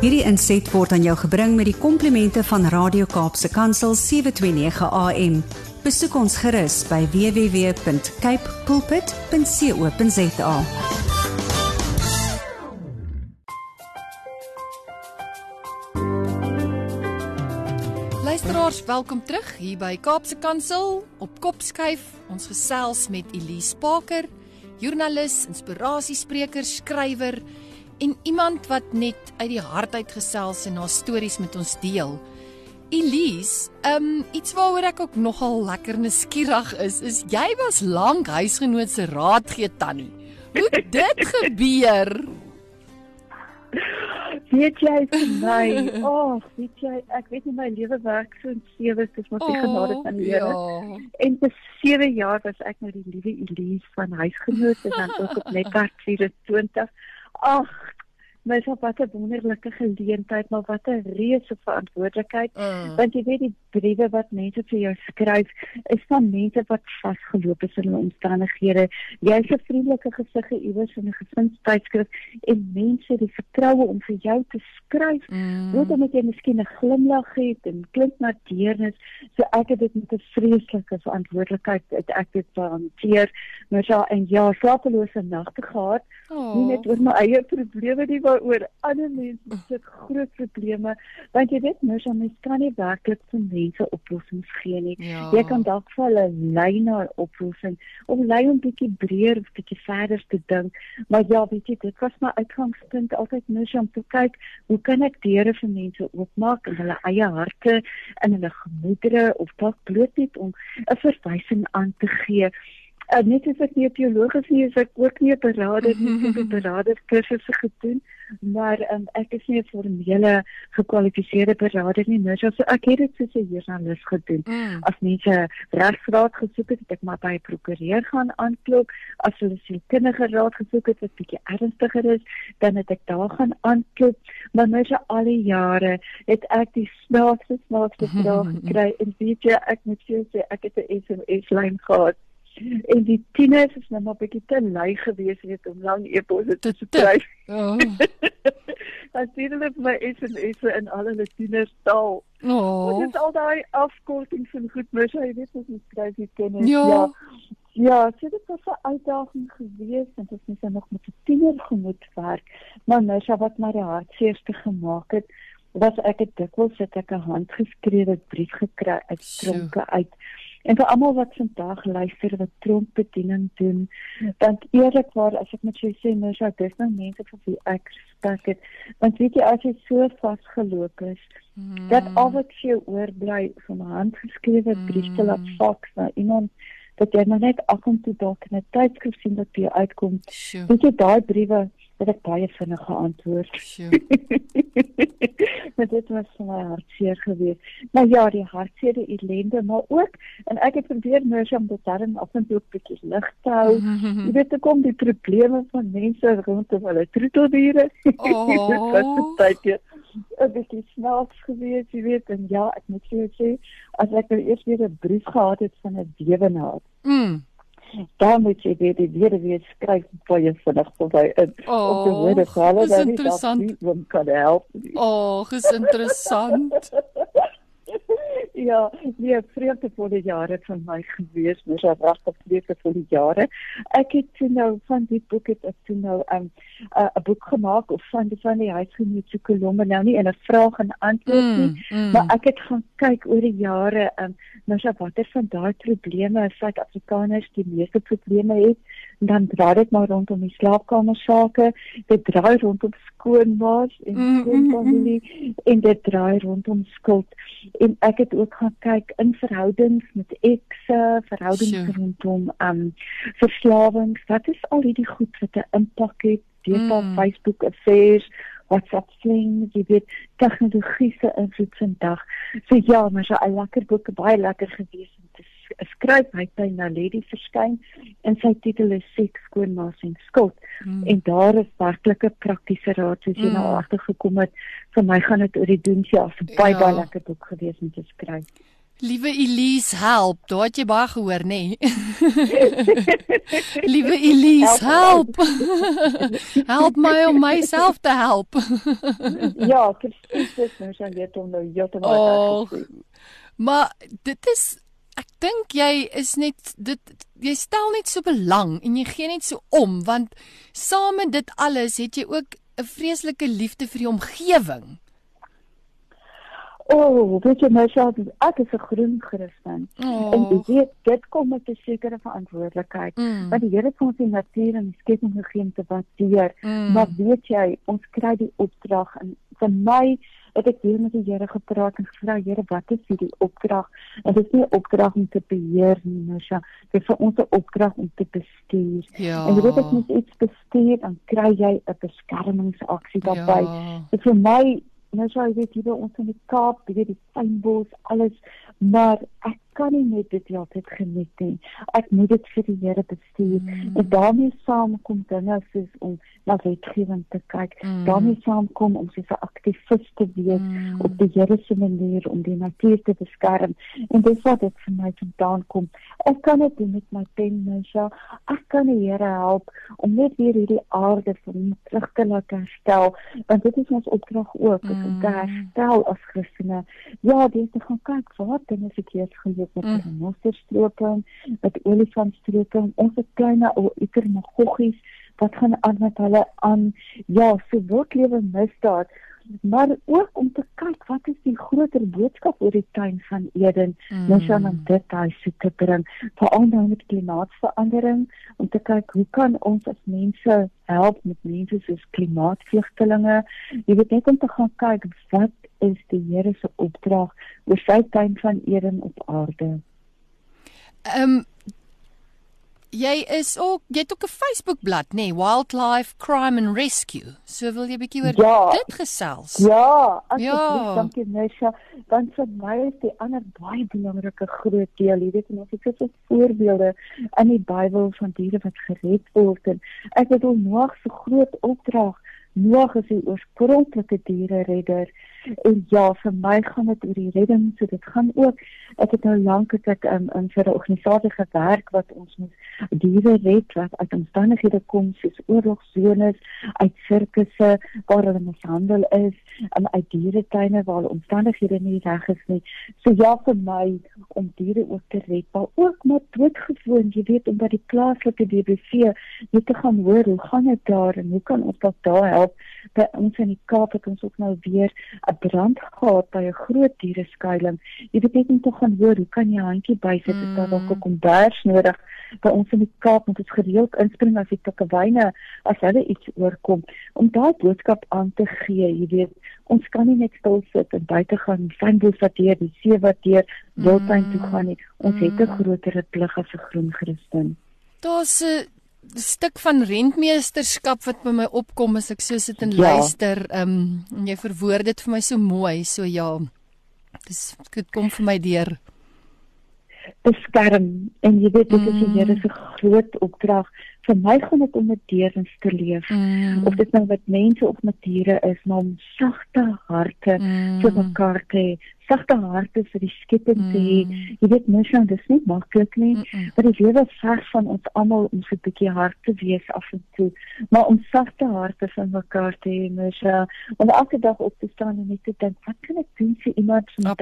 Hierdie inset word aan jou gebring met die komplimente van Radio Kaapse Kansel 729 AM. Besoek ons gerus by www.cape pulpit.co.za. Luisteraars, welkom terug hier by Kaapse Kansel op Kopskuif. Ons gesels met Elise Parker, joernalis, inspirasiespreker, skrywer en iemand wat net uit die hart uit gesels en haar stories met ons deel. Elise, um iets waaroor ek ook nogal lekker nuuskierig is, is jy was lank huisgenoot se raad gee tannie. Hoe dit gebeur? Weet jy vir my, oh, weet jy, ek weet nie my lewe werk so in sewe, dis maar die genade van die Here. Ja. En vir 7 jaar was ek nou die liewe Elise van huisgenoot en dan ook op Netwerk 24. Ag, my so wat 'n wonderlike geleentheid, maar wat 'n reuse verantwoordelikheid. Mm. Want jy weet die briewe wat mense vir jou skryf, is van mense wat vasgeloop is in hulle omstandighede. Jy's 'n vriendelike gesig iewers in 'n gesinstydskrif en mense het die vertroue om vir jou te skryf. Mm. Weet omdat jy miskien 'n glimlag het en klink na deernis, so ek het dit met 'n vreeslike verantwoordelikheid ek dit hanteer. Maar ja, en ja, slapelose nagte gehad, Oh. nie net oor my eie probleme nie, maar oor ander mense se groot probleme, want jy weet mos, mens kan nie werklik vir mense oplossings gee nie. Ja. Jy kan dalk vir hulle lei na 'n oplossing of lei om bietjie breër of bietjie verder te dink. Maar ja, weet jy, dit was my uitgangspunt altyd mos om te kyk, hoe kan ek deure vir mense oopmaak in hulle eie harte, in hulle gemoedere of dalk bloot net om 'n verwysing aan te gee. Uh, net as ek nie 'n teoloog is nie, is ek ook nie 'n beraader nie, ek het 'n beraderskursusse gedoen, maar um, ek is nie 'n formele gekwalifiseerde beraader nie, nou so ek het dit soos 'n joernalis gedoen Mm. as mense regsraad gesoek het, het ek maar by 'n prokureur gaan aanklop. As hulle sielkundige raad gesoek het wat bietjie ernstiger is, dan het ek daar gaan aanklop. Maar nou so al die jare het ek die snaakste snaakste vrae gekry en weet jy, ek moet jou sê ek het 'n SMS lyn gehad. En die tieners is nou maar bietjie te lui gewees weet om lang e-posse te skryf. Oh. Dan sien hulle vir my SMS'e in al hulle tienerstaal. Oh. Dit is al daai afkortings en goed, mos jy weet wat ons skryf hier ken. Ja. ja. Ja, so dit was 'n uitdaging geweest en dit is net nog met 'n tiener gemoed werk. Maar nou sê wat my hartseerste gemaak het, was ek het dikwels het ek 'n handgeskrewe brief gekry uit tronke uit. En vir almal wat vandag luister wat tronkbediening doen, want eerlikwaar as ek met jou sê, nou sou dis nou mense vir wie ek respek het. Want weet jy as jy so vasgeloop is, Mm. dat al wat vir jou oorbly van 'n handgeskrewe brief te laat Mm. faks na iemand dat jy maar net af en toe dalk in 'n tydskrif sien dat jy uitkom. Sjoe. Weet jy daai briewe het ek baie vinnig geantwoord. Sjoe. maar dit was vir my hartseer geweest. Maar ja, die hartseer, die ellende, maar ook en ek het probeer mens om dit daarin af en toe 'n bietjie lig te hou. Jy weet, ek kom die probleme van mense rondom hulle troeteldiere. Oh. dit was 'n tydjie 'n bietjie snaaks geweest, jy weet, en ja, ek moet vir jou sê, as ek nou eers weer 'n brief gehad het van 'n dewenaar, Mm. Dan moet jy weet, die weer weer skryf baie vinnig verby in Oh, op die woorde nie interessant. dat nie kan help nie. Oh, dis interessant. ja, nee, vreugdevolle jare van my gewees, mos al regtig vreugdevolle jare. Ek het toe nou van die boek het ek toe nou 'n um, 'n boek gemaak of van die van die huisgenoot se kolomme nou nie in 'n vraag en antwoord nie, Mm, mm. maar ek het gaan kyk oor die jare, um, mos al watter van daai probleme Suid-Afrikaners die meeste probleme het, en dan draai dit maar rondom die slaapkamer sake, dit draai rondom skoonmaas en Mm, skoonfamilie en dit draai rondom skuld en ek het ook gaan kyk in verhoudings met ekse, verhoudings Sjoe. rondom um verslawings. Wat is al hierdie goed wat 'n impak het deurdat Mm. Facebook affairs, WhatsApp slings, jy weet, tegnologie se invloed vandag. So ja, maar so 'n lekker boek, baie lekker gewees skryf. Hy het by Naledi verskyn en sy titel is Seks, skoonmaas en skuld. Mm. En daar is werklike praktiese raad soos jy Mm. nou agtergekom het. Vir my gaan dit oor die doen ja, 'n baie Ja. baie lekker boek gewees om te skryf. Liewe Elise, help. Daar het jy baie gehoor, nê? Nee? Liewe Elise, help. help my om myself te help. ja, presies, dis nou sy weet om nou heeltemal oh, Maar dit is ek dink jy is net dit jy stel net so belang en jy gee net so om want saam met dit alles het jy ook 'n vreeslike liefde vir die omgewing. O, oh, weet jy my self, ek is 'n groen Christen. Oh. En jy weet, dit kom met 'n sekere verantwoordelikheid. Mm. Want die Here het ons die natuur en die skepping gegee om te waardeer. Mm. Maar weet jy, ons kry die opdrag en vir my het ek weer met die Here gepraat en gevra, Here, wat is hierdie opdrag? En dit is nie 'n opdrag om te beheer nie, Masha. Dit is vir ons 'n opdrag om te bestuur. Ja. En jy weet as jy iets bestuur, dan kry jy 'n beskermingsaksie daarbey. Ja. Vir my nou sou jy weet hier ons in die Kaap, jy weet die fynbos, alles, maar ek kan nie net dit altyd geniet nie. Ek moet dit vir die Here bestuur. Mm. En daarmee saamkom dinge soos om na wetgewing te kyk. Mm. daarmee saamkom om soos 'n aktivis te wees mm. op die Here se manier om die natuur te beskerm. En dis wat dit vir my vandaan kom. Ek kan dit doen met my pen, Misha. Ek kan die Here help om net weer hierdie aarde vir hom terug te laat herstel, want dit is ons opdrag ook, mm. om te herstel as Christene. Ja, dis te gaan kyk wat dinge verkeerd geloop met mm. renosterstroking, met olifantstroking, ons het klein ou itermagoggies wat gaan aan met hulle aan ja, so word lewe misdaad maar ook om te kyk wat is die groter boodskap oor die tuin van Eden mm. ons gaan aan dit daai se te bring veral nou met klimaatsverandering om te kyk hoe kan ons as mense help met mense soos klimaatvlugtelinge jy weet net om te gaan kyk wat is die Here se opdrag oor sy tuin van Eden op aarde Ehm um, jy is ook jy het ook 'n Facebook bladsy, nê, nee, Wildlife Crime and Rescue. So wil jy bietjie oor ja, dit gesels? Ja, ja. dankie Nesha. Dan vir my is die ander baie belangrike groot deel, jy weet, ons het soveel voorbeelde in die Bybel van diere wat gered word en ek het al Noag se groot opdrag Noag is die oorspronklike diereredder. En ja vir my gaan dit oor die redding so dit gaan ook. Ek het nou lank het ek um, in vir 'n organisasie gewerk wat ons moet diere red wat uit omstandighede kom soos oorlogsones uit sirkusse waar hulle mishandel is en uit dieretuine waar omstandighede nie reg is nie. So ja vir my om diere ook te red maar ook maar doodgewoon jy weet omdat die plaaslike DBV net te gaan hoor hoe gaan dit daar en hoe kan ons daar help by ons in die Kaap het ons ook nou weer 'n brand gehad by 'n groot diereskuiling. Jy weet net om te gaan hoor, hoe kan jy handjie bysit as daar dalk 'n mm. kombers nodig by ons in die Kaap moet ons gereeld inspring as die tikkewyne as hulle iets oorkom om daai boodskap aan te gee. Jy weet, ons kan nie net stil sit en buite gaan fynbos wat deur die see wat deur wildtuin toe gaan nie. Ons het 'n mm. groter plig as 'n groen Christen. Daar's 'n stuk van rentmeesterskap wat by my opkom as ek so sit en ja. luister. Ehm um, jy verwoord dit vir my so mooi. So ja. Dis dit kom vir my deur. Beskerm en jy weet dit is die Here se groot opdrag. Vir my gaan dit om met deernis te leef. Mm. Of dit nou met mense of met diere is, maar om sagte harte mm. vir mekaar te hê sagte harte vir die skepping te hê. Mm. Jy weet mens nou dis nie maklik nie, mm -mm. maar die lewe ver van ons almal om so 'n bietjie hart te wees af en toe, maar om sagte harte van mekaar te hê, mens om elke dag op te staan en net te dink, wat kan ek doen vir iemand vandag?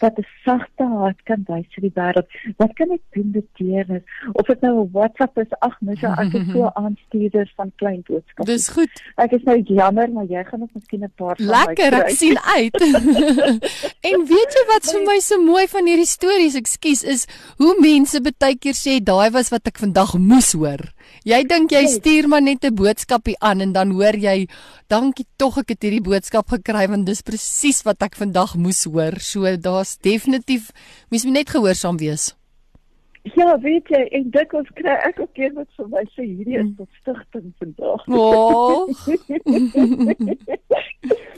Wat 'n sagte hart kan wys vir die wêreld. Wat kan ek doen met deernis? Of dit nou 'n WhatsApp is, ag mens ek is so aanstuurders van klein boodskappe. Dis goed. Ek is nou jammer, maar jy gaan ook miskien 'n paar van Lekker, my. Lekker, ek sien uit. En weet jy wat vir my so mooi van hierdie stories, ekskuus, is hoe mense baie keer sê daai was wat ek vandag moes hoor. Jy dink jy stuur maar net 'n boodskapie aan en dan hoor jy, dankie tog ek het hierdie boodskap gekry want dis presies wat ek vandag moes hoor. So daar's definitief mens moet net gehoorsaam wees. Ja, weet jy, en dit ons kry ek ook keer wat vir my sê hierdie is tot stigting vandag. Oh.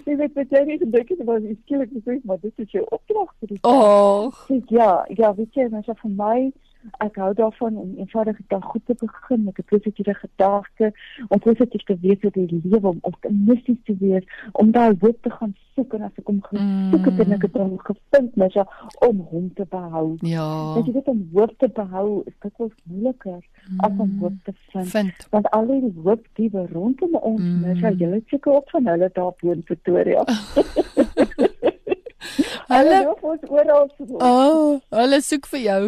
Jy weet baie nie gedink het wat ek skielik gesê, maar dit is jou opdrag vir die. Oh. Ja, ja, weet jy, mens vir my ek hou daarvan om eenvoudig dag goed te begin met 'n positiewe gedagte, om positief te wees oor die lewe, om optimisties te wees, om daai hoop te gaan soek en as ek hom gesoek het en ek het hom gevind, mens om hom te behou. Ja. As jy dit om hoop te behou, is dit wel moeiliker mm. as om hoop te vind. Vind. Want al die hoop die rondom ons, mm. mens, jy het seker op van hulle daar bo in Pretoria. Hulle loop ons oral. O, oh, hulle soek vir jou.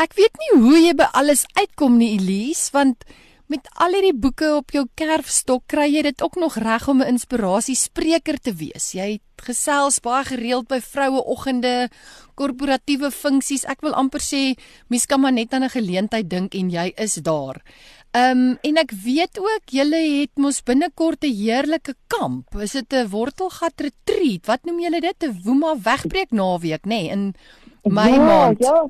Ek weet nie hoe jy by alles uitkom nie, Elise, want met al hierdie boeke op jou kerfstok kry jy dit ook nog reg om 'n inspirasiespreker te wees. Jy het gesels baie gereeld by vroueoggende, korporatiewe funksies. Ek wil amper sê mens kan maar net aan 'n geleentheid dink en jy is daar. Ehm um, en ek weet ook julle het mos binnekort 'n heerlike kamp. Is dit 'n wortelgat retreat? Wat noem julle dit? 'n Woema wegbreek naweek, nê, nee, in ja, maand. Ja,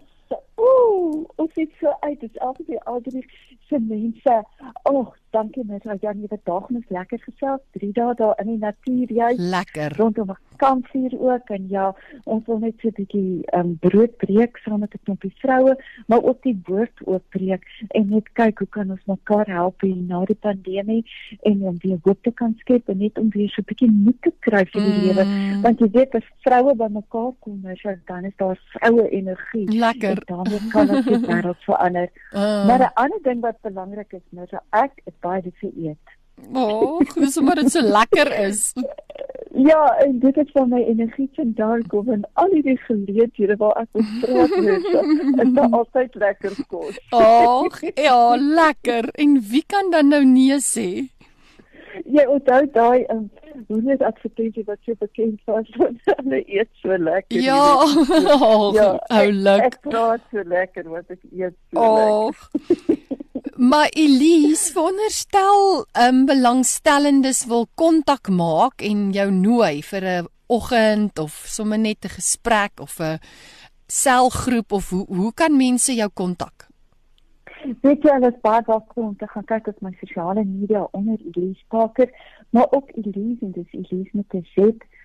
ooh, ons het so uit. Dit is altyd al die se mense. Ag, dankie mens. Ja, jy het dag mens lekker gesels. 3 dae daar in die natuur jy. Lekker. Rondom 'n kampvuur ook en ja, ons wil net so 'n bietjie um, brood breek saam met 'n klompie vroue, maar ook die woord oopbreek en net kyk hoe kan ons mekaar help hier na die pandemie en om weer hoop te kan skep en net om weer so 'n bietjie moed te kry vir die mm. lewe, want jy weet as vroue bymekaar kom, dan is daar vroue energie. Lekker. En dan kan ons die wêreld verander. Uh. Maar 'n ander ding wat belangrik is, nou so ek is baie dit vir eet. O, oh, dis omdat dit so lekker is. Ja, en dit het van my energie vandaan kom en al die geleenthede waar ek op straat is, is daar altyd lekker kos. Ag, ja, lekker. En wie kan dan nou nee sê? Jy onthou daai um, hoe net advertensie wat so bekend was van hulle eet so lekker. Ja, oh, ja, oulik. Ek, ek praat so lekker wat ek eet so oh. lekker. Maar Elise, wonderstel, ehm um, belangstellendes wil kontak maak en jou nooi vir 'n oggend of sommer net 'n gesprek of 'n selgroep of hoe hoe kan mense jou kontak? Weet jy, hulle is baie welkom om te gaan kyk op my sosiale media onder Elise Parker, maar ook Elise en dis Elise met 'n Z.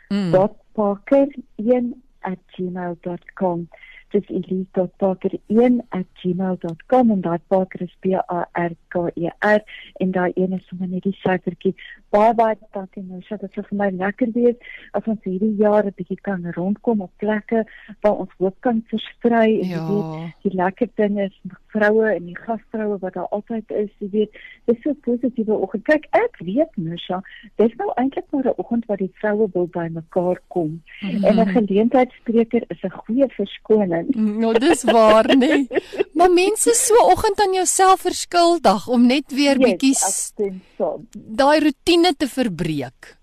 Mm. .parker1@gmail.com dis elise.parker1@gmail.com en daai Parker is P A R K E R en daai een is sommer net die syfertjie. Baie baie dankie nou, so dit sou vir my lekker wees as ons hierdie jaar 'n bietjie kan rondkom op plekke waar ons hoop kan versprei en ja. weet, die lekker ding is vroue en die gasvroue wat daar altyd is, jy weet, dis so positiewe oggend. Kyk, ek weet Musha, dis nou eintlik maar 'n oggend waar die vroue wil bymekaar kom. Mm -hmm. En 'n geleentheidsspreker is 'n goeie verskoning Nou dis waar nê. Nee. Maar mense so oggend aan jouself verskuldig om net weer yes, bietjie daai rotine te verbreek.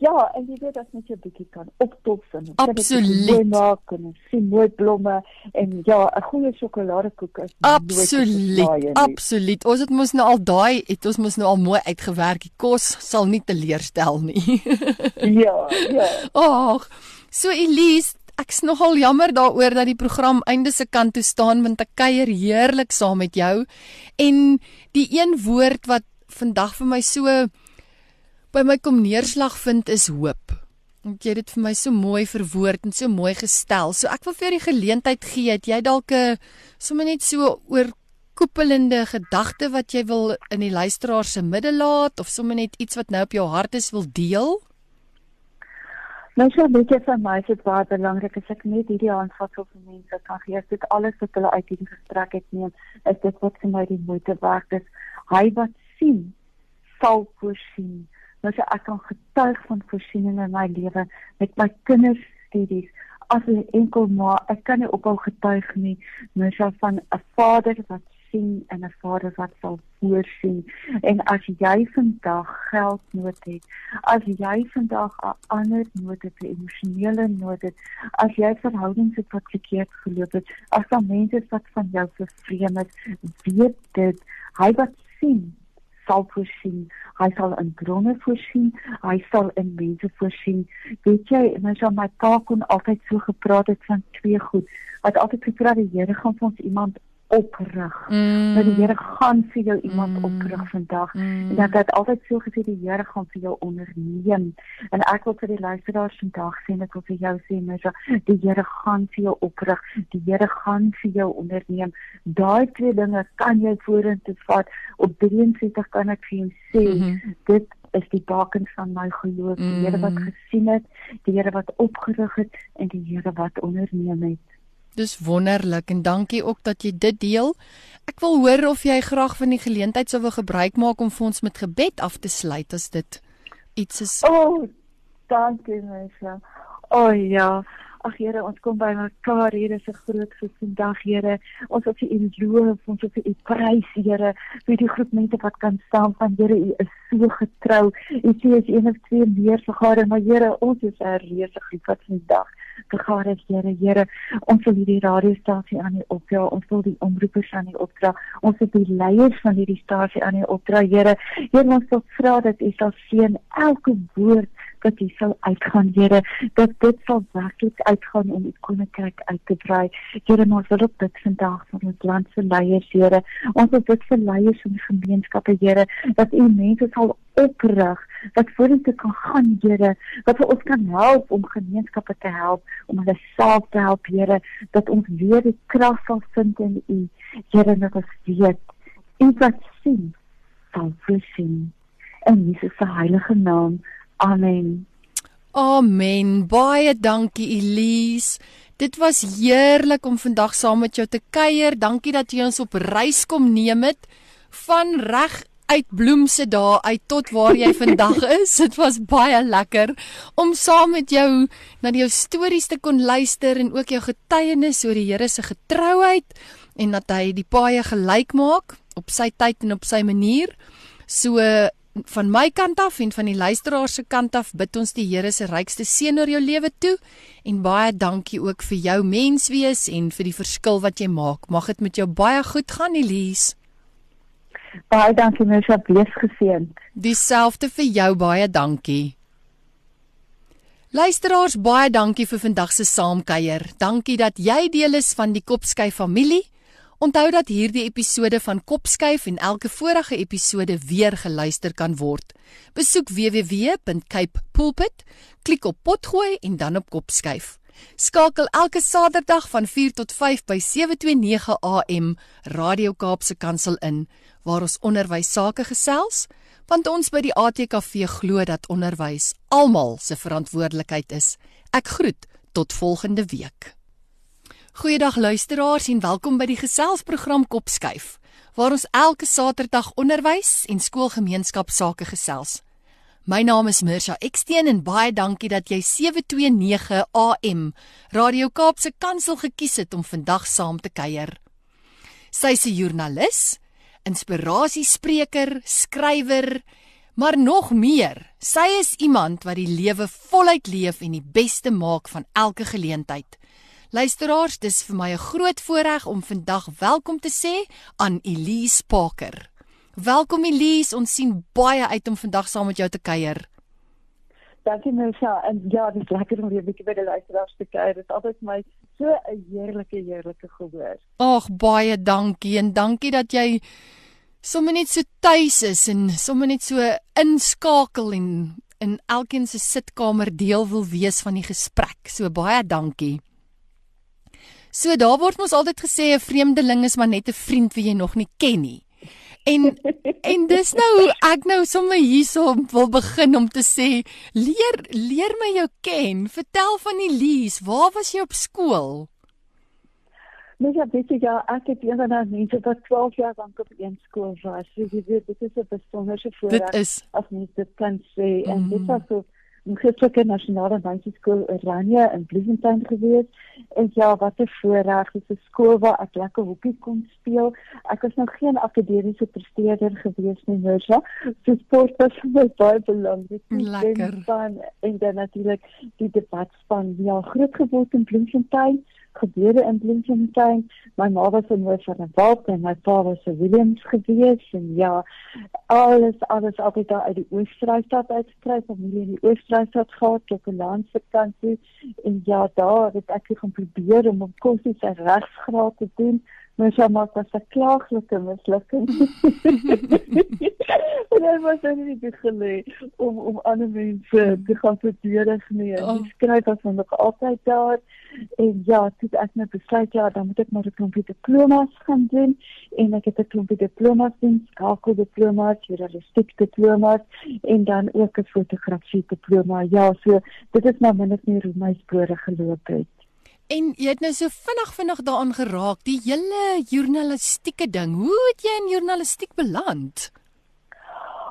Ja, en jy weet as net 'n bietjie kan optop en Absoluut. maak en sien mooi blomme en ja, 'n goeie sjokoladekoek is Absoluut. Absoluut. Ons het mos nou al daai het ons mos nou al mooi uitgewerk. Die kos sal nie teleurstel nie. ja, ja. Ag. So Elise, ek's nogal jammer daaroor dat die program einde se kant toe staan want ek kuier heerlik saam met jou en die een woord wat vandag vir my so by my kom neerslag vind is hoop. Want jy het dit vir my so mooi verwoord en so mooi gestel. So ek wil vir jou die geleentheid gee dat jy dalk 'n sommer net so oor koepelende gedagte wat jy wil in die luisteraar se midde laat of sommer net iets wat nou op jou hart is wil deel? Nou so weet jy vir my is dit baie belangrik as ek net hierdie aanvatsel vir mense kan gee. Dit alles wat hulle uit hierdie gesprek het neem, is dit wat vir my die moeite werd is. Hy wat sien, sal voorsien. Nou so ek kan getuig van voorsiening in my lewe met my kinders studies. As 'n enkel ma, ek kan nie ophou getuig nie, nou so van 'n vader wat sien en 'n Vader wat sal voorsien. En as jy vandag geld nood het, as jy vandag 'n ander nood het, 'n emosionele nood het, as jy verhoudings het wat verkeerd geloop het, as daar mense wat van jou vervreem is, weet dit, hy wat sien sal voorsien. Hy sal in bronne voorsien, hy sal in mense voorsien. Weet jy, nou so my pa kon altyd so gepraat het van twee goed. Wat altyd gepraat die Here gaan vir ons iemand oprig. Mm. Dat die Here gaan vir jou iemand mm. oprig vandag. Mm. En dat dit altyd so gesê die Here gaan vir jou onderneem. En ek wil vir die luisteraars vandag sê net of vir jou sê mens die Here gaan vir jou oprig. Die Here gaan vir jou onderneem. Daai twee dinge kan jy vorentoe vat. Op 73 kan ek vir jou sê mm -hmm. dit is die baken van my geloof. Die Here wat mm. gesien het, die Here wat opgerig het en die Here wat onderneem het. Dis wonderlik en dankie ook dat jy dit deel. Ek wil hoor of jy graag van die geleentheid sou wil gebruik maak om vir ons met gebed af te sluit as dit iets is. O, oh, dankie Mesha. O oh, ja. Ag Here, ons kom by mekaar hier is 'n groot fees vandag, Here. Ons wil vir U loof, ons wil vir U prys, Here, vir die groep mense wat kan staan van Here, U is so getrou. U sê as een of twee meer vergader, maar Here, ons is 'n reuse groep wat vandag vergader, Here. Here, ons wil hierdie radiostasie aan U opdra. Ons wil die omroepers aan U opdra. Ons wil die leiers van hierdie stasie aan U opdra, Here. Here, ons wil vra dat U sal seën elke woord dat jy sal uitgaan Here dat dit sal werklik uitgaan om die koninkryk uit te brei Here ons wil op dit vandag vir ons land se leiers Here. Ons wil dit vir leiers van die gemeenskappe Here dat u mense sal oprig wat vorentoe kan gaan Here wat vir ons kan help om gemeenskappe te help om hulle self te help Here dat ons weer die krag sal vind in u Here dat ons weet u wat sien sal voorsien. In Jesus se heilige naam Amen. Amen. Baie dankie Elise. Dit was heerlik om vandag saam met jou te kuier. Dankie dat jy ons op reis kom neem het van reg uit Bloemse daar uit tot waar jy vandag is. Dit was baie lekker om saam met jou na jou stories te kon luister en ook jou getuienis oor die Here se getrouheid en dat hy die paaie gelyk maak op sy tyd en op sy manier. So van my kant af en van die luisteraars se kant af bid ons die Here se rykste seën oor jou lewe toe en baie dankie ook vir jou menswees en vir die verskil wat jy maak. Mag dit met jou baie goed gaan, Elise. Baie dankie, Mesha, wees geseënd. Dieselfde vir jou, baie dankie. Luisteraars, baie dankie vir vandag se saamkuier. Dankie dat jy deel is van die Kopsky familie. Onthou dat hierdie episode van Kopskuif en elke vorige episode weer geluister kan word. Besoek www.capepulpit, klik op potgooi en dan op Kopskuif. Skakel elke Saterdag van 4 tot 5 by 729 AM Radio Kaapse Kansel in waar ons onderwys sake gesels, want ons by die ATKV glo dat onderwys almal se verantwoordelikheid is. Ek groet tot volgende week. Goeiedag luisteraars en welkom by die geselsprogram Kopskuif waar ons elke Saterdag onderwys en skoolgemeenskap sake gesels. My naam is Mirsha Eksteen en baie dankie dat jy 729 AM Radio Kaapse Kansel gekies het om vandag saam te kuier. Sy is 'n joernalis, inspirasiespreker, skrywer, maar nog meer. Sy is iemand wat die lewe voluit leef en die beste maak van elke geleentheid. Luisteraars, dis vir my 'n groot voorreg om vandag welkom te sê aan Elise Parker. Welkom Elise, ons sien baie uit om vandag saam met jou te kuier. Dankie Michelle. En ja, dit is lekker om weer 'n bietjie by die luisteraars te kuier. Dit is altyd my so 'n heerlike heerlike gehoor. Ag, baie dankie en dankie dat jy sommer net so tuis is en sommer net so inskakel en in elkeen se sitkamer deel wil wees van die gesprek. So baie dankie. So daar word mos altyd gesê 'n vreemdeling is maar net 'n vriend wie jy nog nie ken nie. En en dis nou ek nou sommer hierso wil begin om te sê leer leer my jou ken. Vertel van Elise, waar was jy op skool? Nee, ja, weet jy ja, ek het die mense wat 12 jaar lank op een skool was. So jy weet, dit is 'n besondere voorreg. Dit is as mens dit kan sê en mm. dit was so in Christelike Nasionale Meisieskool Oranje in Bloemfontein gewees. En ja, wat 'n voorreg, is 'n skool waar ek lekker hokkie kon speel. Ek was nog geen akademiese presteerder gewees nie, nou ja. So sport was vir my baie belangrik. Lekker. En dan natuurlik die debatspan. Ja, groot geword in Bloemfontein gebede in Bloemfontein. My ma was in Noord-Kaap en my pa was in Williams gewees en ja, alles alles altyd daar uit die Oos-Vrystaat uitgekry, familie in die Oos-Vrystaat gehad tot 'n landvakansie en ja, daar het ek gaan probeer om op kursus en regsgraad te doen Maar sy maak was 'n klaaglike mislukking. en hy was dan nie gelê om om ander mense te gaan verdedig nie. Oh. Die skryf was nog altyd daar. En ja, dit ek net besluit ja, dan moet ek maar 'n klompie diplomas gaan doen en ek het 'n klompie diplomas doen, skakel diplomas, journalistiek diplomas en dan ook 'n fotografie diploma. Ja, so dit is maar min of meer hoe my spore geloop het. En jy het nou so vinnig vinnig daaraan geraak, die hele journalistieke ding. Hoe het jy in journalistiek beland?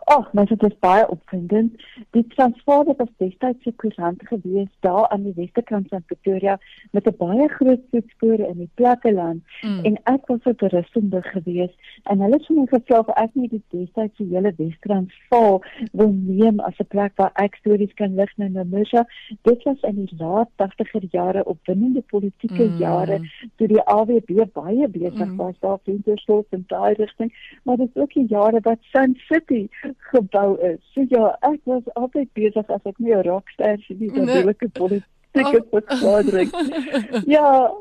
Ag, oh, dit is baie opwindend. Die Transvaal was destyds se koerant gewees daar aan die westerkant van Pretoria met 'n baie groot voetspore in die platteland mm. en ek was op toeristende gewees en hulle het my gevra of ek nie die destyds se hele Wes-Transvaal wil neem as 'n plek waar ek stories kan lig na Namusha. Dit was in die laat 80er jare opwindende politieke mm. jare toe die AWB baie besig mm. was daar vir so 'n daai rigting, maar dit is ook die jare wat Sun City gebou is. So ja, ek was altyd besig as ek nie 'n rockster is nie, dan wil ek 'n politieke verklaring. ja,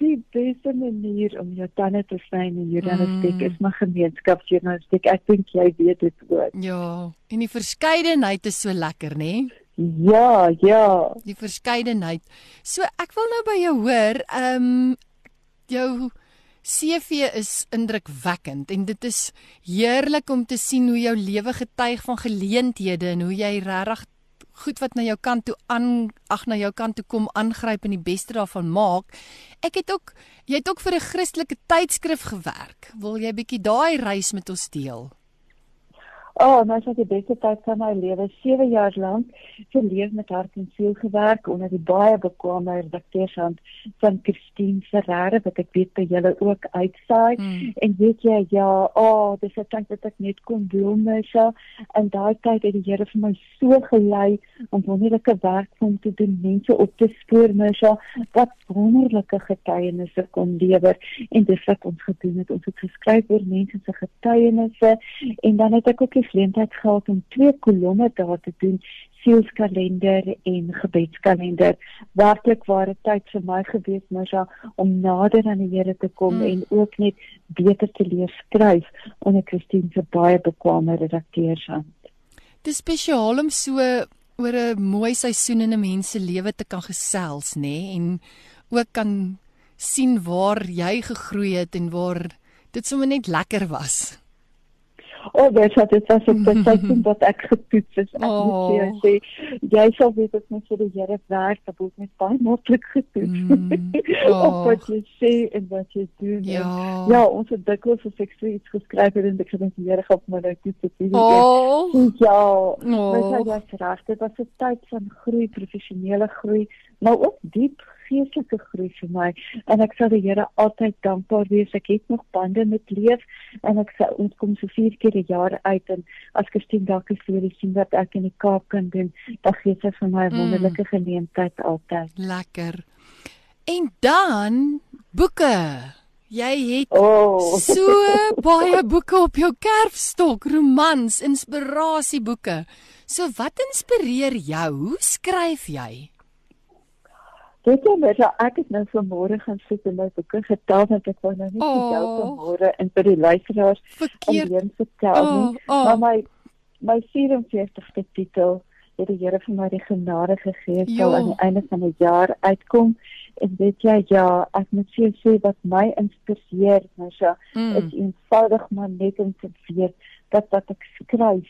die beste manier om jou tande te sny in journalistiek mm. is my gemeenskapsjournalistiek. Ek dink jy weet dit ook. Ja, en die verskeidenheid is so lekker, nê? Ja, ja. Die verskeidenheid. So ek wil nou by jou hoor, ehm um, jou CV is indrukwekkend en dit is heerlik om te sien hoe jou lewe getuig van geleenthede en hoe jy regtig goed wat na jou kant toe aan ag na jou kant toe kom aangryp en die beste daarvan maak. Ek het ook jy het ook vir 'n Christelike tydskrif gewerk. Wil jy bietjie daai reis met ons deel? Oh, nou ek die beste tyd van my lewe, 7 jaar lank, geleef met hart en siel gewerk onder die baie bekwame redakteursand van Christine Ferreira wat ek weet by julle ook uitsaai. Hmm. En weet jy, ja, oh, dis 'n tyd wat ek net kon doen, Mesha. En daai tyd het die Here vir my so gelei om wonderlike werk om te doen, mense op te spoor, Mesha, wat wonderlike getuienisse kon lewer en dis wat ons gedoen het. Ons het geskryf oor mense se getuienisse en dan het ek ook geleentheid gehad om twee kolomme daar te doen, sielskalender en gebedskalender. Werklik ware tyd vir my gewees, Masha, om nader aan die Here te kom mm. en ook net beter te leer skryf onder Christine se baie bekwame redakteursand. Dit is spesiaal om so oor 'n mooi seisoen in 'n mens se lewe te kan gesels, nê, nee? en ook kan sien waar jy gegroei het en waar dit sommer net lekker was. O, oh, het dit was op die tyd wat ek getoets is. Ek oh. moet jou sê, jy sal weet dit net vir die Here werk, dat dit net baie maklik getoets. Mm. Oh. op wat jy sê en wat jy doen. Ja, en, ja ons het dikwels vir seksie iets geskryf en ek het net die Here om dit te toets. Oh. Ja, oh. dit was reg. Dit was 'n tyd van groei, professionele groei, maar ook diep geestelike groei vir my en ek sal die Here altyd dankbaar wees. Ek het nog bande met leef en ek sê ons kom so vier keer 'n jaar uit en as Christine dalk vir die sien wat ek in die Kaap kan doen, dan gee dit vir my 'n mm. wonderlike geleentheid altyd. Lekker. En dan boeke. Jy het oh. so baie boeke op jou kerfstok, romans, inspirasieboeke. So wat inspireer jou? Hoe skryf jy? Dit is net ek het nou vanmôre gaan sit en my boeke getel en ek wou nou net oh. vertel vanmôre en vir die luisteraars alleen vertel oh, nie. Oh. Maar my my 44ste titel het die Here vir my die genade gegee sal aan die einde van die jaar uitkom. En weet jy ja, ek moet vir sê wat my inspireer, Masha, mm. is eenvoudig maar net om te weet dat wat ek skryf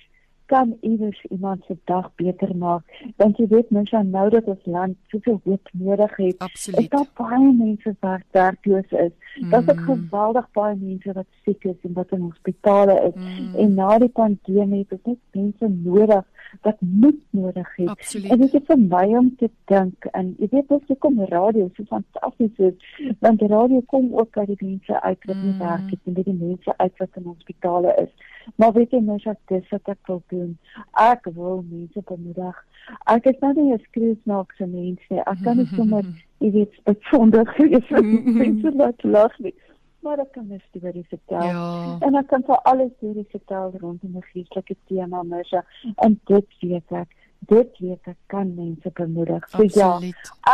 kan iewers iemand se dag beter maak. Want jy weet mens aan nou dat ons land soveel hoop nodig het. Absoluut. Daar baie mense wat werkloos is. Mm. Daar's ook geweldig baie mense wat siek is en wat in hospitale is. Mm. En na die pandemie het ons net mense nodig wat moed nodig het. Absoluut. En dit is vir my om te dink en jy weet as jy kom radio so fantasties is, want die radio kom ook uit die mense uit wat nie mm. werk het en dit die mense uit wat in hospitale is. Maar weet jy mens as dis wat ek wil doen. Ek wil mense bemoedig. Ek is nou nie 'n skreeusnaakse mens nie. Ek kan nie sommer jy weet besonder gees mense laat lag nie maar ek kan 'n storie vertel. Ja. En ek kan vir alles hierdie vertel rondom 'n geestelike tema, Misha. En dit weet ek, dit weet ek kan mense bemoedig. So ja,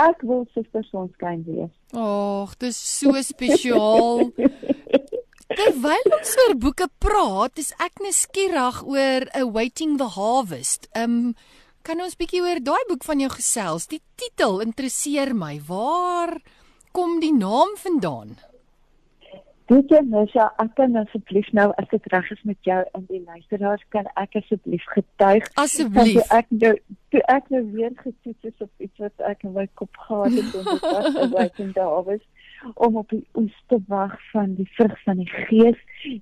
ek wil susters ons kan wees. Ag, dis so spesiaal. Terwyl ons oor boeke praat, is ek nuuskierig oor Awaiting the Harvest. Ehm um, kan ons bietjie oor daai boek van jou gesels? Die titel interesseer my. Waar kom die naam vandaan? Dit is nou ja, ek kan asseblief nou as dit reg is met jou en die luisteraars kan ek asseblief getuig. Asseblief. Ek nou toe ek nou weer getoets is op iets wat ek in my kop gehad het en dit was Awaiting the Harvest om op die oes te wag van die vrug van die gees.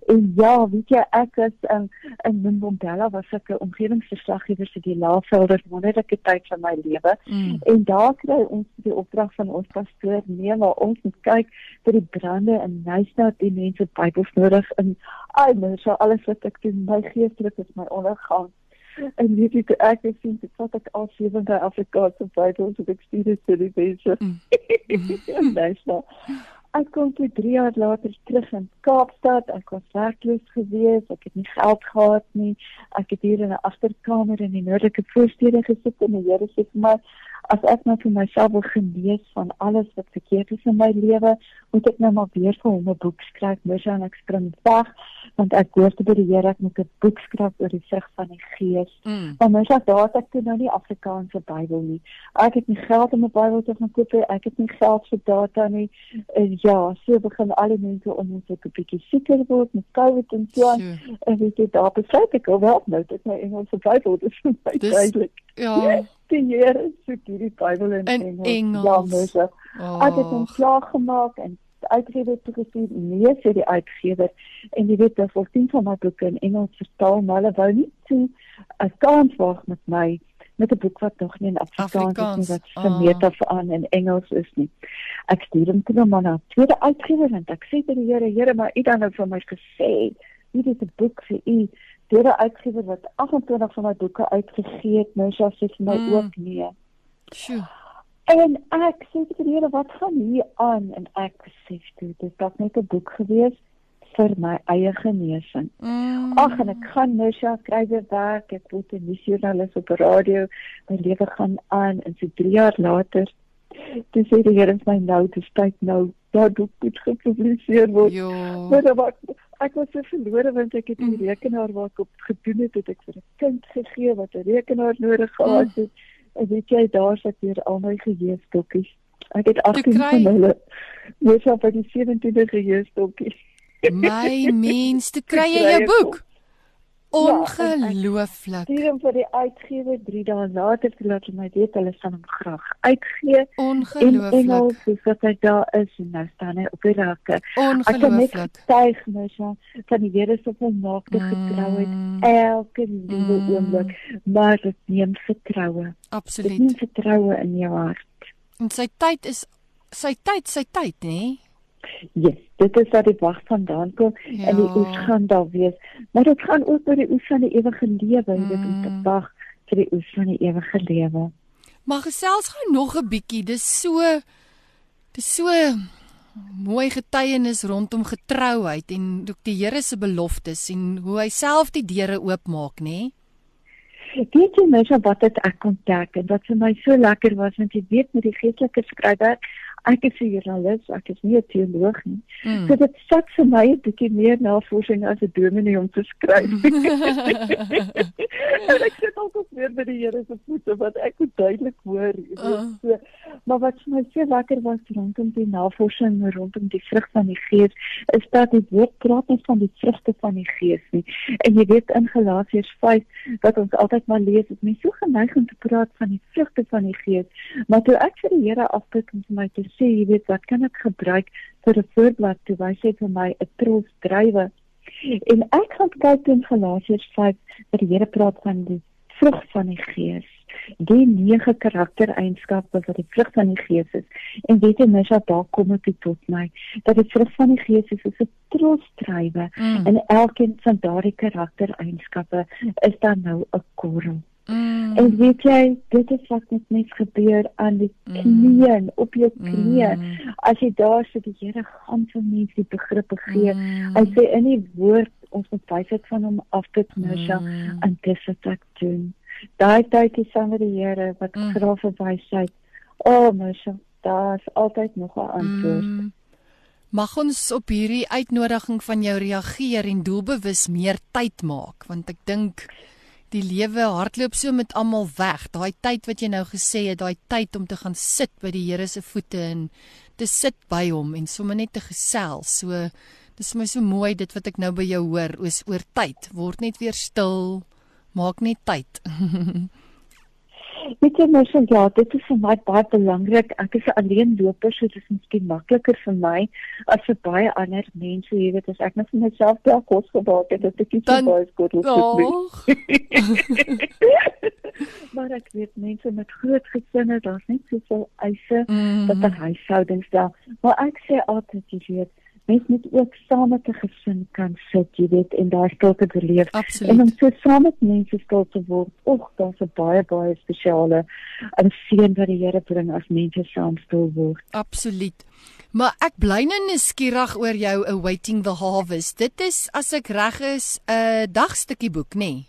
En ja, weet jy, ek is um, in Mbombela was ek 'n omgewingsverslaggewer vir die Laagvelde wonderlike tyd van my lewe. Mm. En daar kry ons die opdrag van ons pastoor neem waar ons moet kyk vir die brande in Nysna die mense Bybels nodig in. Ai, mens, so alles wat ek doen, my geestelik is my ondergang en weet jy toe ek het sien dit wat ek al sewe by Afrikaanse Bybels het ek stuur dit vir die mense. Mm. nice nou. Ek kom toe 3 jaar later terug in Kaapstad. Ek was werkloos geweest. Ek het nie geld gehad nie. Ek het hier in 'n agterkamer in die noordelike voorstede gesit en die Here sê vir my as ek nou vir myself wil genees van alles wat verkeerd is in my lewe, moet ek nou maar weer vir hom 'n boek skryf, mos en ek spring weg want ek hoor te by die Here ek moet 'n boek skryf oor die vrug van die Gees. Mm. Want mos ek daar het ek nou nie Afrikaanse Bybel nie. Ek het nie geld om 'n Bybel te gaan koop nie. Ek het nie geld vir data nie. En ja, so begin al die mense om ons 'n bietjie seker word met COVID en so. En weet jy daar besluit ek wel nou dat my Engelse Bybel is baie duidelik. Ja. Die Here soek hierdie Bybel in, in Engels. Engels. Ja, mos. Oh. Ek het hom klaar gemaak en uitgewer toe gestuur nee vir die uitgewer en jy weet dat al 10 van my boeke in Engels vertaal maar hulle wou nie toe 'n kans waag met my met 'n boek wat nog nie in Afrikaans, Afrikaans. is nie wat vermeet oh. af aan in Engels is nie. Ek stuur hom toe na 'n tweede uitgewer en ek sê vir die Here, Here, maar U dan nou vir my gesê, hier is 'n boek vir U. Tweede uitgewer wat 28 van my boeke uitgegee het, nou sê sy vir my mm. ook nee. Sjoe. En ek sê vir die Here, wat gaan hier aan? En ek sê dit is dalk net 'n boek gewees vir my eie genesing. Mm. Ag en ek gaan nou sy kry weer werk. Ek word 'n nuusjoernalis op radio. My lewe gaan aan en so 3 jaar later dis sê die Here my nou te tyd nou dat boek moet gepubliseer word. Jo. Maar wat ek was so verlore want ek het die mm. rekenaar waar ek op gedoen het, het ek vir 'n kind gegee wat 'n rekenaar nodig gehad het. Mm En weet jy daar sit hier al my geheuestokkies. Ek het 18 van hulle. Mens op die 17de geheuestokkies. My mens, te kry jy jou boek. Ongelooflik. Stuur hom vir die uitgewer 3 dae later te laat my weet hulle sal hom graag uitgee. Ongelooflik. En Engels, hy daar is en nou staan hy op die rakke. Ongelooflik. Ek styg nou so van die Here se volmaakte getrouheid mm. elke liewe mm. oomblik, maar dit neem vertroue. Absoluut. Dit neem vertroue in jou hart. En sy tyd is sy tyd, sy tyd, nê? Nee? Yes, dit is wat die wag vandaan kom ja. en die oes gaan daar wees. Maar dit gaan ook oor die oes van die ewige lewe, jy weet, om te mm. wag vir die oes van die ewige lewe. Maar gesels gou nog 'n bietjie. Dis so dis so mooi getuienis rondom getrouheid en ook die Here se beloftes en hoe hy self die deure oopmaak, nê? Nee? Weet jy mens wat dit ek kon dink en wat vir my so lekker was want jy weet met die geestelike skrywer ek is 'n joernalis, ek is nie 'n teoloog nie. Mm. So dit sit vir my 'n bietjie meer navorsing as 'n dominee om te skryf. en ek sit ook weer by die Here se voete wat ek moet duidelik hoor. Uh. So, maar wat vir my so lekker was rondom die navorsing rondom die vrug van die Gees, is dat dit woord praat nie van die vrugte van die Gees nie. En jy weet in Galasiërs 5 wat ons altyd maar lees, is mense so geneig om te praat van die vrugte van die Gees, maar toe ek vir die Here afbid om vir my te sê, jy weet, wat kan ek gebruik vir 'n voorblad toe hy sê vir my 'n trots drywe. En ek gaan kyk in Galasiërs 5 waar die Here praat van die vrug van die Gees. Die nege karaktereienskappe wat die vrug van die Gees is. En weet jy dat daar kom dit tot my dat die vrug van die Gees is 'n trots drywe mm. en elkeen van daardie karaktereienskappe is dan nou 'n korrel. Mm. En weet jy, dit is wat met mens gebeur aan die mm. knieën, mm. op jou knieë. Mm. As jy daar sit, die Here gaan vir mense die begrippe gee. Mm. Hy sê in die woord ons moet wysheid van hom afput Mesha mm. en dis wat ek doen. Daai tyd is saam met die Here wat mm. vra vir wysheid. O oh, Mesha, daar's altyd nog 'n antwoord. Mm. Mag ons op hierdie uitnodiging van jou reageer en doelbewus meer tyd maak want ek dink die lewe hardloop so met almal weg. Daai tyd wat jy nou gesê het, daai tyd om te gaan sit by die Here se voete en te sit by hom en sommer net te gesels. So dis vir my so mooi dit wat ek nou by jou hoor oor oor tyd. Word net weer stil. Maak net tyd. Weet jy mens ja, dit is vir my baie belangrik. Ek is 'n alleenloper, so dit is miskien makliker vir my as vir baie ander mense, jy weet, as ek net vir myself daar kos gebak het, dat ek nie so baie skoot hoef te doen. maar ek weet mense met groot gesinne, daar's net soveel eise mm -hmm. dat 'n huishouding stel. Maar ek sê altyd, jy weet, mens moet ook saam met 'n gesin kan sit, jy weet, en daai stilte beleef. Absoluut. En om so saam met mense stil te word, ag, daar's 'n baie baie spesiale en seën wat die Here bring as mense saam stil word. Absoluut. Maar ek bly nou nuuskierig oor jou Awaiting the Harvest. Dit is as ek reg is 'n dagstukkie boek, nê? Nee?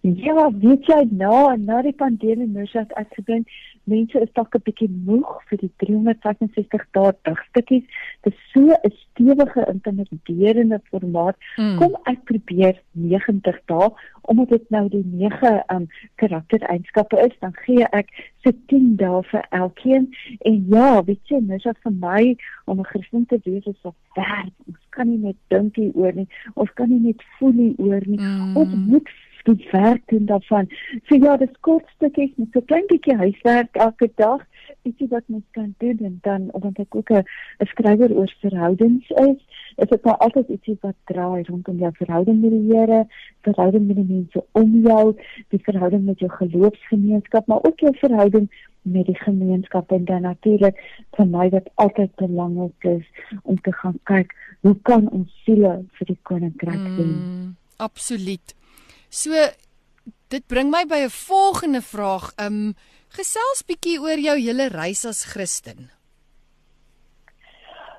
Ja, weet jy nou, na die pandemie moes ek gedink mense is dalk 'n bietjie moeg vir die 365 dae dagstukkies. Dit is so 'n stewige intimiderende formaat. Mm. Kom ek probeer 90 dae omdat dit nou die 9 um karaktereienskappe is, dan gee ek so 10 dae vir elkeen. En ja, weet jy, mens het vir my om 'n Christen te wees is so werk. Ons kan nie net dink hieroor nie. Ons kan nie net voel hieroor nie. Mm. Ons moet die werk doen daarvan. So ja, dis kort stukkies met so klein bietjie huiswerk elke dag. Ietsie wat mens kan doen en dan omdat ek ook 'n skrywer oor verhoudings is, is dit maar altyd ietsie wat draai rondom jou verhouding met die Here, verhouding met die mense om jou, die verhouding met jou geloofsgemeenskap, maar ook jou verhouding met die gemeenskap en dan natuurlik vir my wat altyd belangrik is om te gaan kyk hoe kan ons siele vir die koninkryk dien. Mm, absoluut. So dit bring my by 'n volgende vraag. Um gesels bietjie oor jou hele reis as Christen.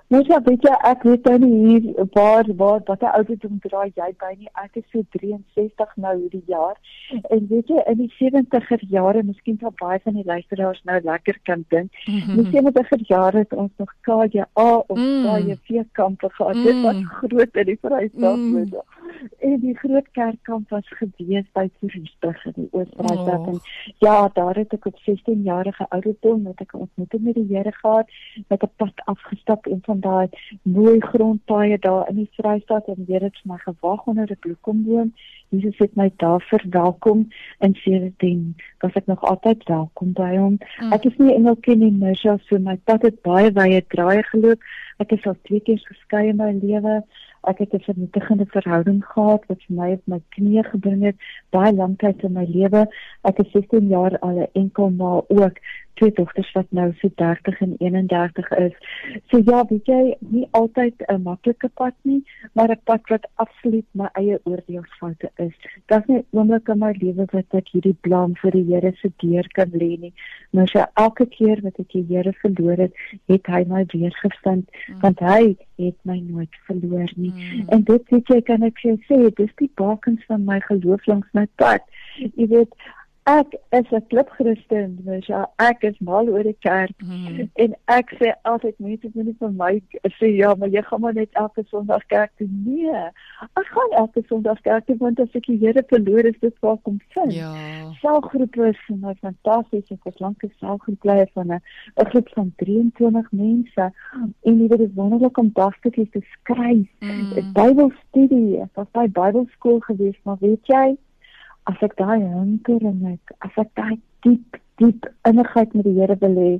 Mens ja, weet jy ek weet nou nie hier waar waar wat die ouderdom draai jy by nie. Ek is so 63 nou hierdie jaar. En weet jy in die 70er jare, miskien sal baie van die luisteraars nou lekker kan dink. Mm -hmm. In die 70er jare het ons nog KJA of mm. KJV kampe gehad. Mm. Dit was groot in die Vrystaat. Mm. En die groot kerkkamp was gewees by Toerisburg in die Oos-Vrystaat oh. en ja, daar het ek op 16 jarige ouderdom met ek ontmoet met die Here gehad, met 'n pad afgestap en van van daai mooi grondpaaie daar in die Vrystaat en weer het my gewag onder 'n bloekomboom. Jesus het my daar verwelkom en sedertdien was ek nog altyd welkom by hom. Mm. Ek is nie engeltjie nie, maar so my pad het baie baie draaie geloop. Ek is al twee keer geskei in my lewe. Ek het 'n vernietigende verhouding gehad wat vir my op my knieë gebring het baie lank tyd in my lewe. Ek is 16 jaar al 'n enkel ma ook twee dogters wat nou so 30 en 31 is. So ja, weet jy, nie altyd 'n maklike pad nie, maar 'n pad wat absoluut my eie oordeelsfoute is. Dit is nie oomblik in my lewe wat ek hierdie blame vir die Here se deur kan lê nie. Maar so elke keer wat ek die Here verloor het, het hy my weer gevind, mm. want hy het my nooit verloor nie. Mm. En dit weet jy kan ek sê, dis die bakens van my geloof langs my pad. Jy weet, ek is 'n klipchristen, mens ja, ek is mal oor die kerk mm. en ek sê altyd mense moet nie vir my sê ja, maar jy gaan maar net elke Sondag kerk toe. Nee. Ek gaan elke Sondag kerk toe want as ek die Here verloor is dit waar kom vind. Ja. Selfgroepe is fantasties. Ek het lank geselfgroep lei van 'n 'n groep van 23 mense en dit is wonderlik om dagstukkies te skryf. Mm. Bybelstudie, ek was by Bybelskool gewees, maar weet jy as ek daai hunker en ek as ek daai diep diep innigheid met die Here wil hê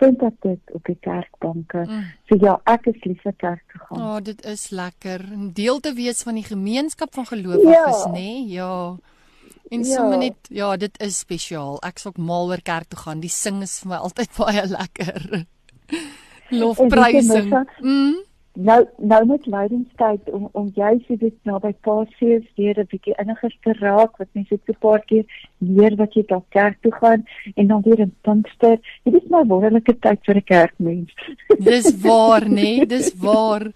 vind ek dit op die kerkbanke. Mm. So ja, ek is lief vir kerk te gaan. O, oh, dit is lekker om deel te wees van die gemeenskap van gelowiges, ja. nê? Nee? Ja. En ja. sommer net ja, dit is spesiaal. Ek sou ook mal oor kerk toe gaan. Die sing is vir my altyd baie lekker. Lofprysing. Mm nou nou met lydingstyd om om jy sê dit nou by Paasies weer 'n bietjie inniger te raak wat mense so 'n paar keer leer wat jy daar kerk toe gaan en dan weer in Pinkster. Dit is maar wonderlike tyd vir 'n kerkmens. Dis waar, nê? Nee, dis waar.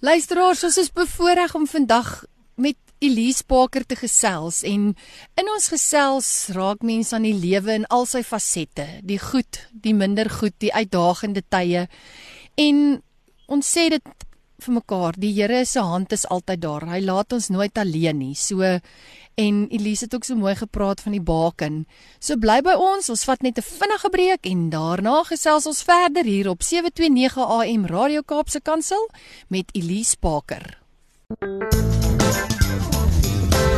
Luisteraars, ons is bevoorreg om vandag met Elise Parker te gesels en in ons gesels raak mense aan die lewe in al sy fasette, die goed, die minder goed, die uitdagende tye. En ons sê dit vir mekaar, die Here se hand is altyd daar. Hy laat ons nooit alleen nie. So en Elise het ook so mooi gepraat van die baken. So bly by ons. Ons vat net 'n vinnige breek en daarna gesels ons verder hier op 729 AM Radio Kaapse Kansel met Elise Baker.